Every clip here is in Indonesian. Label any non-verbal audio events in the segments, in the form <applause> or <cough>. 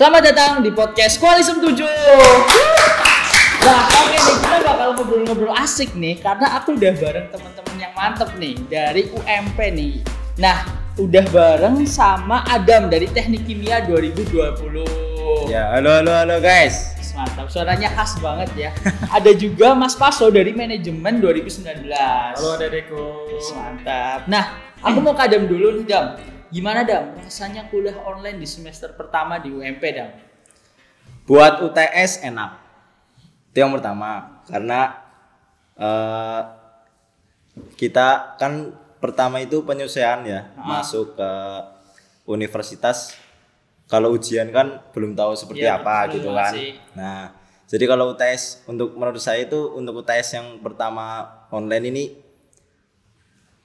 Selamat datang di podcast Koalisem 7. Nah, oke nih kita bakal ngobrol-ngobrol asik nih karena aku udah bareng teman-teman yang mantep nih dari UMP nih. Nah, udah bareng sama Adam dari Teknik Kimia 2020. Ya, halo halo halo guys. Mantap, suaranya khas banget ya. Ada juga Mas Paso dari manajemen 2019. Halo Dedeko. Mantap. Nah, aku mau ke Adam dulu nih, Dam. Gimana, Dam? Rasanya kuliah online di semester pertama di UMP, Dam? Buat UTS enak. Itu yang pertama karena eh, kita kan pertama itu penyesuaian ya Ah. masuk ke universitas. Kalau ujian kan belum tahu seperti Iya, apa gitu kan. sih. Nah, jadi kalau UTS untuk menurut saya itu untuk UTS yang pertama online ini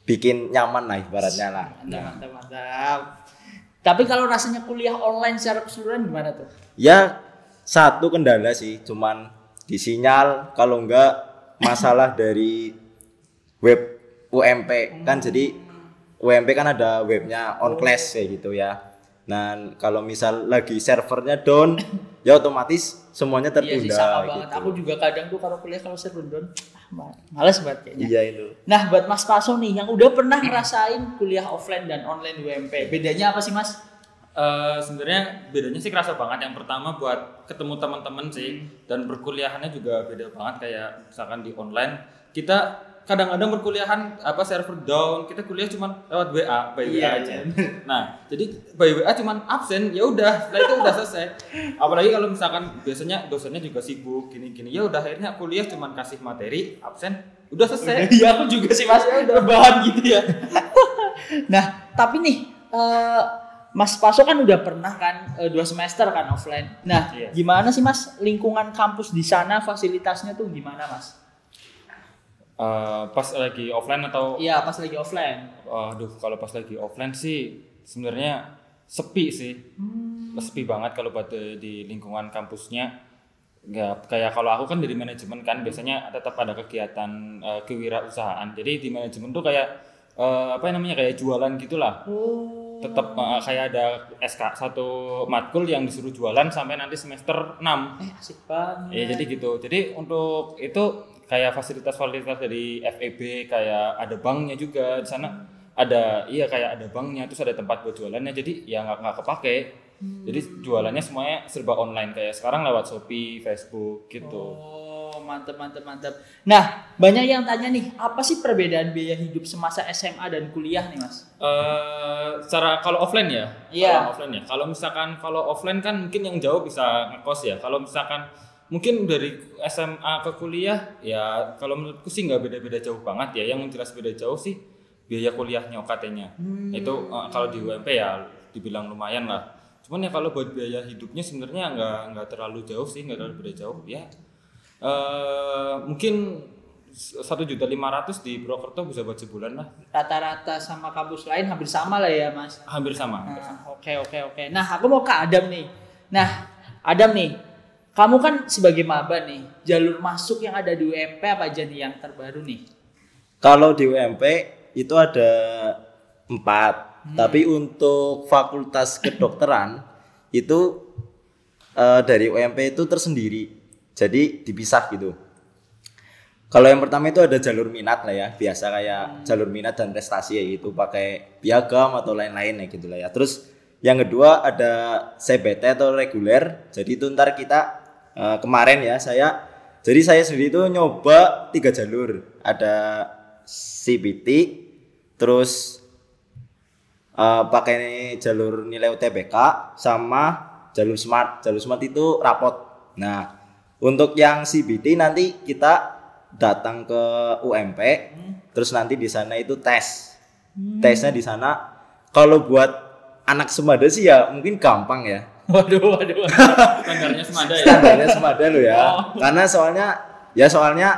bikin nyaman lah ibaratnya lah. Mantap, Nah, mantap, mantap. Tapi kalau rasanya kuliah online secara keseluruhan gimana tuh? Ya satu kendala sih, cuman di sinyal kalau enggak masalah <laughs> dari web UMP kan jadi UMP kan ada webnya on class kayak gitu ya. Nah kalau misal lagi servernya down, ya otomatis semuanya Iya sih tertunda sama banget. gitu. Aku juga kadang tuh kalau kuliah kalau server down, ah, ma- males banget kayaknya. Iya itu. Nah, buat Mas Paso nih yang udah pernah ngerasain kuliah offline dan online UMP, bedanya apa sih, Mas? Eh, sebenarnya bedanya sih kerasa banget. Yang pertama buat ketemu teman-teman sih dan berkuliahannya juga beda banget kayak misalkan di online kita kadang-kadang berkuliahan apa server down kita kuliah cuma lewat WA by WA Iya, aja. iya. Nah jadi by WA cuma absen ya udah setelah itu udah selesai. Apalagi kalau misalkan biasanya dosennya juga sibuk gini-gini ya udah akhirnya kuliah cuma kasih materi absen udah selesai. <laughs> Iya, aku juga sih, Mas. Udah bahan gitu ya. <laughs> nah, tapi nih eh, Mas Paso kan udah pernah kan eh, dua semester kan offline. Nah, Iya. gimana sih Mas lingkungan kampus di sana fasilitasnya tuh gimana Mas? Eh, pas lagi offline atau Iya pas lagi offline. Aduh, kalau pas lagi offline sih sebenarnya sepi sih. Sepi banget kalau buat di, lingkungan kampusnya. Ya, kayak kalau aku kan dari manajemen kan biasanya tetap ada kegiatan eh, kewirausahaan. Jadi di manajemen tuh kayak eh, apa namanya kayak jualan gitulah. Oh. Tetap eh, kayak ada SK satu matkul yang disuruh jualan sampai nanti semester 6. Eh asik banget. Ya jadi gitu. Jadi untuk itu kayak fasilitas-fasilitas dari FEB kayak ada banknya juga di sana ada iya kayak ada banknya terus ada tempat buat jualannya jadi ya nggak nggak kepake jadi jualannya semuanya serba online kayak sekarang lewat Shopee, Facebook gitu. Oh, mantep mantep mantep. Nah, banyak yang tanya nih, apa sih perbedaan biaya hidup semasa SMA dan kuliah nih, Mas? Eh, secara kalau offline ya, Iya. kalau offline ya. Kalau misalkan kalau offline kan mungkin yang jauh bisa ngekos ya. Kalau misalkan mungkin dari SMA ke kuliah ya kalau menurutku sih nggak beda-beda jauh banget ya. Yang jelas beda jauh sih biaya kuliahnya UKT-nya. Itu eh, kalau di UMP ya dibilang lumayan lah. Cuman ya kalau buat biaya hidupnya sebenarnya nggak nggak terlalu jauh sih, nggak terlalu beda jauh. Ya eh mungkin satu juta lima ratus di Purwokerto bisa buat sebulan lah. Rata-rata sama kampus lain hampir sama lah ya, Mas. Hampir sama. hampir sama. Nah, Oke oke oke. Nah, aku mau ke Adam nih. Nah, Adam nih, kamu kan sebagai maba nih, jalur masuk yang ada di UMP apa aja nih yang terbaru nih? Kalau di UMP itu ada empat, tapi untuk fakultas kedokteran <laughs> itu eh, dari UMP itu tersendiri, jadi dipisah gitu. Kalau yang pertama itu ada jalur minat lah ya, biasa kayak jalur minat dan prestasi ya gitu, pakai piagam atau lain-lain ya gitu lah ya. Terus yang kedua ada CBT atau reguler, jadi itu ntar kita eh, kemarin ya saya, jadi saya sendiri itu nyoba tiga jalur, ada CBT, terus eh, pakai jalur nilai UTBK sama jalur smart. Jalur smart itu rapot. Nah, untuk yang CBT nanti kita datang ke UMP, terus nanti di sana itu tes. Tesnya di sana. Kalau buat anak semada sih ya mungkin gampang ya. <laughs> Waduh, waduh. waduh. Standarnya semada ya. Standarnya semada lo ya. Oh. Karena soalnya ya soalnya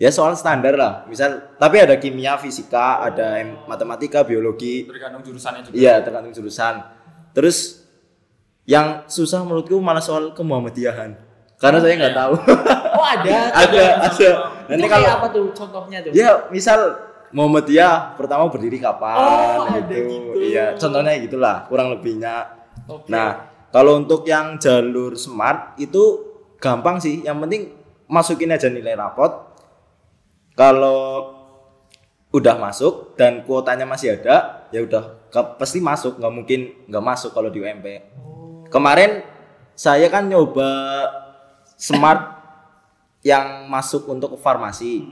ya soal standar lah. Misal tapi ada kimia, fisika, ada em- matematika, biologi, Tergantung jurusannya juga. Iya, tergantung jurusan. Terus yang susah menurutku malah soal kemuhammadiyahan. Karena saya nggak tahu. <laughs> Oh, ada. <laughs> ada, ada. Nanti kalau apa tuh contohnya tuh? ya misal Muhammadiyah pertama berdiri kapan Oh, ada gitu. gitu. Iya, contohnya gitulah, kurang lebihnya. Oke. Nah, Kalau untuk yang jalur smart itu gampang sih. Yang penting masukin aja nilai rapot. Kalau udah masuk dan kuotanya masih ada, ya udah pasti masuk. nggak mungkin nggak masuk kalau di UMP. Kemarin saya kan nyoba smart <laughs> yang masuk untuk farmasi.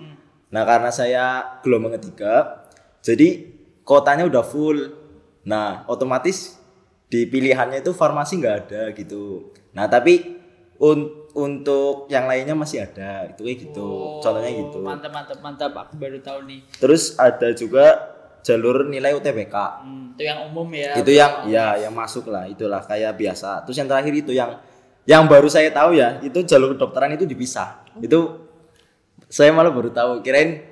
Nah karena saya gelombang ketiga, jadi kotanya udah full. Nah otomatis di pilihannya itu farmasi nggak ada gitu. Nah tapi un- untuk yang lainnya masih ada, itu kayak gitu. Contohnya gitu. Oh, Mantap mantap mantap. Aku baru tahu nih. Terus ada juga jalur nilai UTBK. Hmm, itu yang umum ya. itu yang ya yang masuk lah itulah kayak biasa terus yang terakhir itu yang yang baru saya tahu ya itu jalur kedokteran itu dipisah itu saya malah baru tahu kirain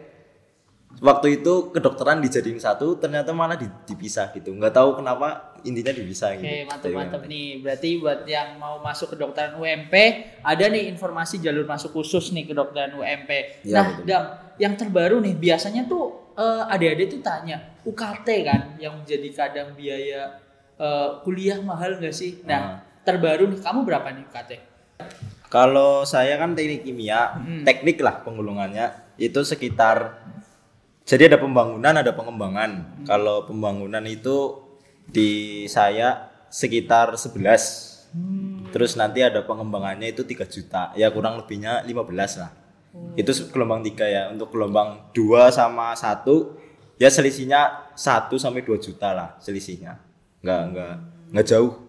waktu itu kedokteran dijadiin satu ternyata malah di- dipisah gitu nggak tahu kenapa intinya dipisah gitu Oke, mantap mantap nih. Berarti buat yang mau masuk kedokteran UMP, ada nih informasi jalur masuk khusus nih kedokteran UMP. Iya, nah, betul. Dam, yang terbaru nih biasanya tuh eh, adik-adik tuh tanya UKT kan yang menjadi kadang biaya eh, kuliah mahal nggak sih? Ah. Nah, terbaru nih kamu berapa nih UKT? kalau saya kan teknik kimia Hmm. teknik lah penggulungannya itu sekitar jadi ada pembangunan ada pengembangan Hmm. kalau pembangunan itu di saya sekitar 11 Hmm. terus nanti ada pengembangannya itu 3 juta ya kurang lebihnya 15 lah Oh. itu gelombang 3 ya untuk gelombang 2 sama 1 ya selisihnya 1 sampai 2 juta lah selisihnya nggak nggak nggak jauh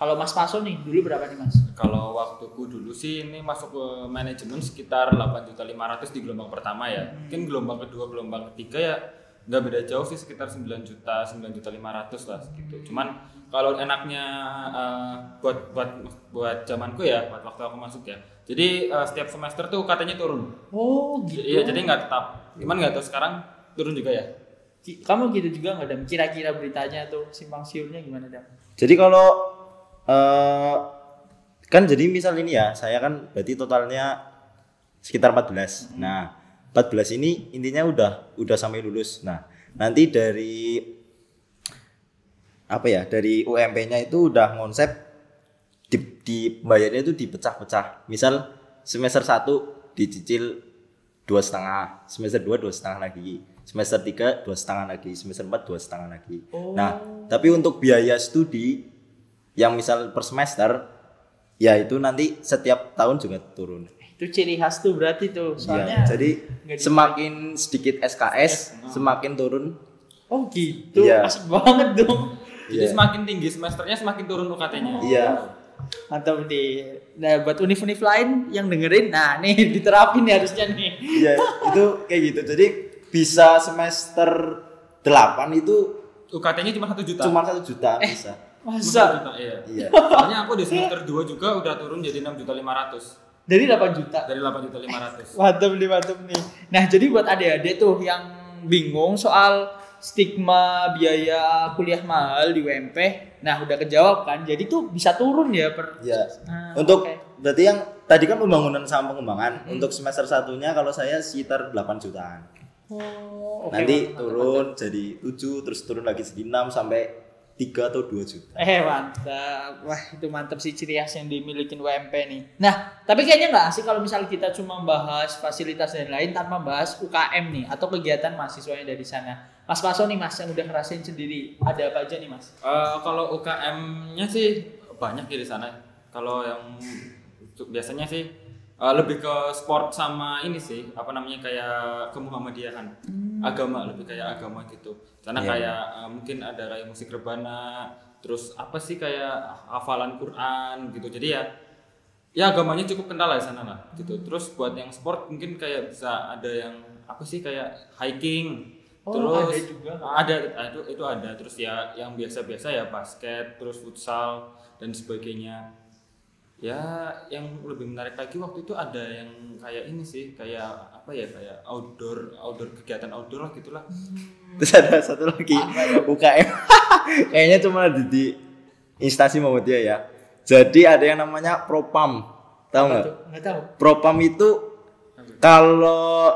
Kalau Mas Paso nih dulu berapa nih Mas? Kalau waktuku dulu sih ini masuk ke manajemen sekitar 8.500 di gelombang pertama ya. Mungkin gelombang kedua, gelombang ketiga ya nggak beda jauh sih sekitar 9 juta, 9 juta 500 lah gitu. Cuman kalau enaknya eh, buat buat buat zamanku ya, buat waktu aku masuk ya. Jadi eh, setiap semester tuh katanya turun. Oh, gitu. Iya, jadi nggak tetap. Cuman nggak tahu sekarang turun juga ya. Kamu gitu juga nggak Dam? Kira-kira beritanya tuh simpang siurnya gimana Dam? Jadi kalau eh kan jadi misal ini ya, saya kan berarti totalnya sekitar 14. Nah, 14 ini intinya udah udah sampai lulus. Nah, nanti dari apa ya? Dari UMP-nya itu udah konsep di, di bayarnya itu dipecah-pecah. Misal semester 1 dicicil dua setengah, semester 2 dua setengah lagi, semester 3 dua setengah lagi, semester 4 dua setengah lagi. Nah, tapi untuk biaya studi yang misal per semester ya itu nanti setiap tahun juga turun. Itu ciri khas tuh berarti tuh. Iya, Soalnya jadi nggak di- semakin sedikit SKS, semakin turun. Oh gitu, Iya. asik banget dong. Jadi Iya. semakin tinggi semesternya semakin turun UKT-nya. Iya. Mantap nih. Nah buat univ-univ lain yang dengerin, nah nih <laughs> diterapin nih harusnya nih. Iya, itu kayak gitu. Jadi bisa semester 8 itu UKT-nya cuma satu juta. cuma satu juta bisa. Masa juta, iya. Iya. Soalnya aku di <laughs> semester 2 juga udah turun jadi 6 juta 500 dari 8 juta. dari 8 juta 500. <laughs> Mantap nih, mantap nih. Nah jadi buat adik-adik tuh yang bingung soal stigma biaya kuliah mahal di UMP, nah udah kejawab kan. Jadi tuh bisa turun ya per. Iya. Ah, Untuk oke. berarti yang tadi kan pembangunan sama pengembangan. Untuk semester satunya kalau saya sekitar 8 jutaan. Oh, oke, Nanti mantap, turun jadi 7 terus turun lagi segi 6 sampai 3 atau 2 juta. Eh mantap, wah itu mantap sih ciri khas yang dimiliki UMP nih. Nah, tapi kayaknya nggak asik kalau misal kita cuma bahas fasilitas dan lain tanpa bahas UKM nih atau kegiatan mahasiswanya dari sana. Mas Paso nih mas yang udah ngerasain sendiri, ada apa aja nih mas? Eh, kalau UKM-nya sih banyak ya di sana. Kalau yang untuk biasanya sih eh, lebih ke sport sama ini sih, apa namanya kayak kemuhammadiyahan. Agama lebih kayak agama gitu. Karena Iya. kayak eh, mungkin ada kayak musik rebana, terus apa sih kayak hafalan Quran gitu. Jadi ya ya agamanya cukup kental lah di sana lah gitu. Terus buat yang sport mungkin kayak bisa ada yang apa sih kayak hiking. Oh, terus ada juga. ada ah, itu itu ada terus ya yang biasa-biasa ya basket terus futsal dan sebagainya ya yang lebih menarik lagi waktu itu ada yang kayak ini sih kayak apa ya kayak outdoor outdoor kegiatan outdoor lah gitulah Terus ada satu lagi UKM. <laughs> Kayaknya cuma di, di instansi Muhammadiyah ya. Jadi ada yang namanya Propam. Tahu nggak? Tahu. Propam itu kalau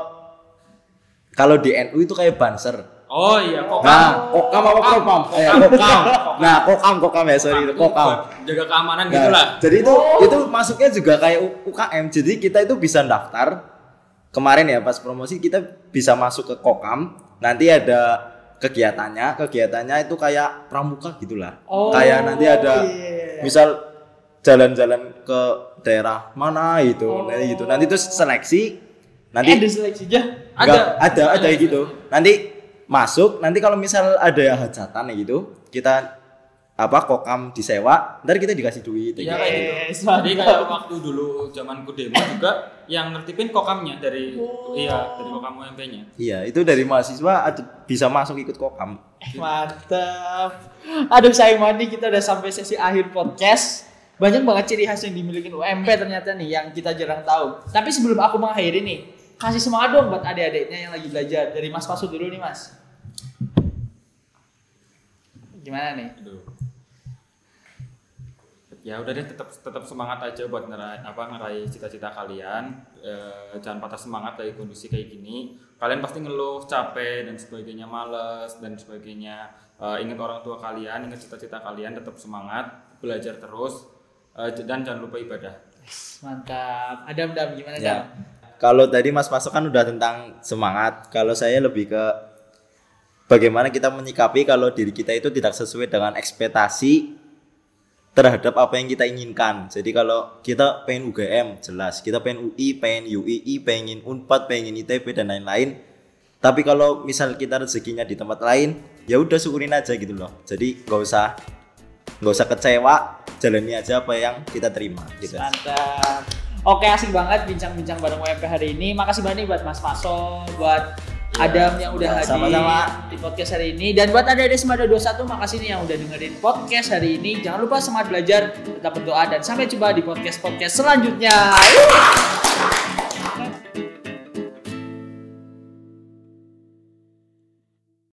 kalau di NU itu kayak banser. Oh iya, kok Nah, kokam apa Kokam. kokam? Eh, kokam. Nah, kokam kokam ya, sorry, Itu kokam. buat jaga keamanan Nah, gitu lah. Jadi itu itu masuknya juga kayak UKM. Jadi kita itu bisa daftar. Kemarin ya pas promosi kita bisa masuk ke kokam. Nanti ada kegiatannya, kegiatannya itu kayak pramuka gitulah. Oh, kayak nanti ada iya. misal jalan-jalan ke daerah mana gitu, Oh. nanti gitu. Nanti itu seleksi. Nanti Nanti ada seleksinya. Ada. Nggak, ada ada kayak gitu. Nanti masuk, nanti kalau misal ada hajatan gitu, kita apa kokam disewa, ntar kita dikasih duit. Iya kayak gitu. Yes, gitu. Jadi kayak waktu dulu zamanku demo juga yang nertipin kokamnya dari Oh. iya dari kokam UMP-nya. Iya, itu dari mahasiswa ada, bisa masuk ikut kokam. <laughs> Mantap. Aduh sayang banget nih kita udah sampai sesi akhir podcast. Banyak banget ciri khas yang dimiliki UMP ternyata nih yang kita jarang tahu. Tapi sebelum aku mengakhiri nih, kasih semangat dong buat adik-adiknya yang lagi belajar. Dari Mas Pasu dulu nih Mas. Gimana nih? Aduh. Ya udah deh tetap tetap semangat aja buat ngeraih apa ngeraih cita-cita kalian. Eh, jangan patah semangat dari kondisi kayak gini. Kalian pasti ngeluh, capek dan sebagainya, males dan sebagainya. Eh, ingat orang tua kalian, ingat cita-cita kalian, tetap semangat, belajar terus eh, dan jangan lupa ibadah. Mantap. Adam Dam gimana Dam? Kalau tadi Mas Masuk kan udah tentang semangat, kalau saya lebih ke bagaimana kita menyikapi kalau diri kita itu tidak sesuai dengan ekspektasi terhadap apa yang kita inginkan. Jadi kalau kita pengen UGM jelas, kita pengen UI, pengen UII, pengen Unpad, pengen ITB dan lain-lain. Tapi kalau misal kita rezekinya di tempat lain, ya udah syukurin aja gitu loh. Jadi nggak usah nggak usah kecewa, jalani aja apa yang kita terima gitu. Mantap. Oke asik banget bincang-bincang bareng WMP hari ini. Makasih banyak nih buat Mas Paso, buat Adam yang udah hadir sama-sama. di podcast hari ini dan buat adik-adik Semada 21 makasih nih yang udah dengerin podcast hari ini. Jangan lupa semangat belajar, tetap berdoa dan sampai jumpa di podcast-podcast selanjutnya. Yuh!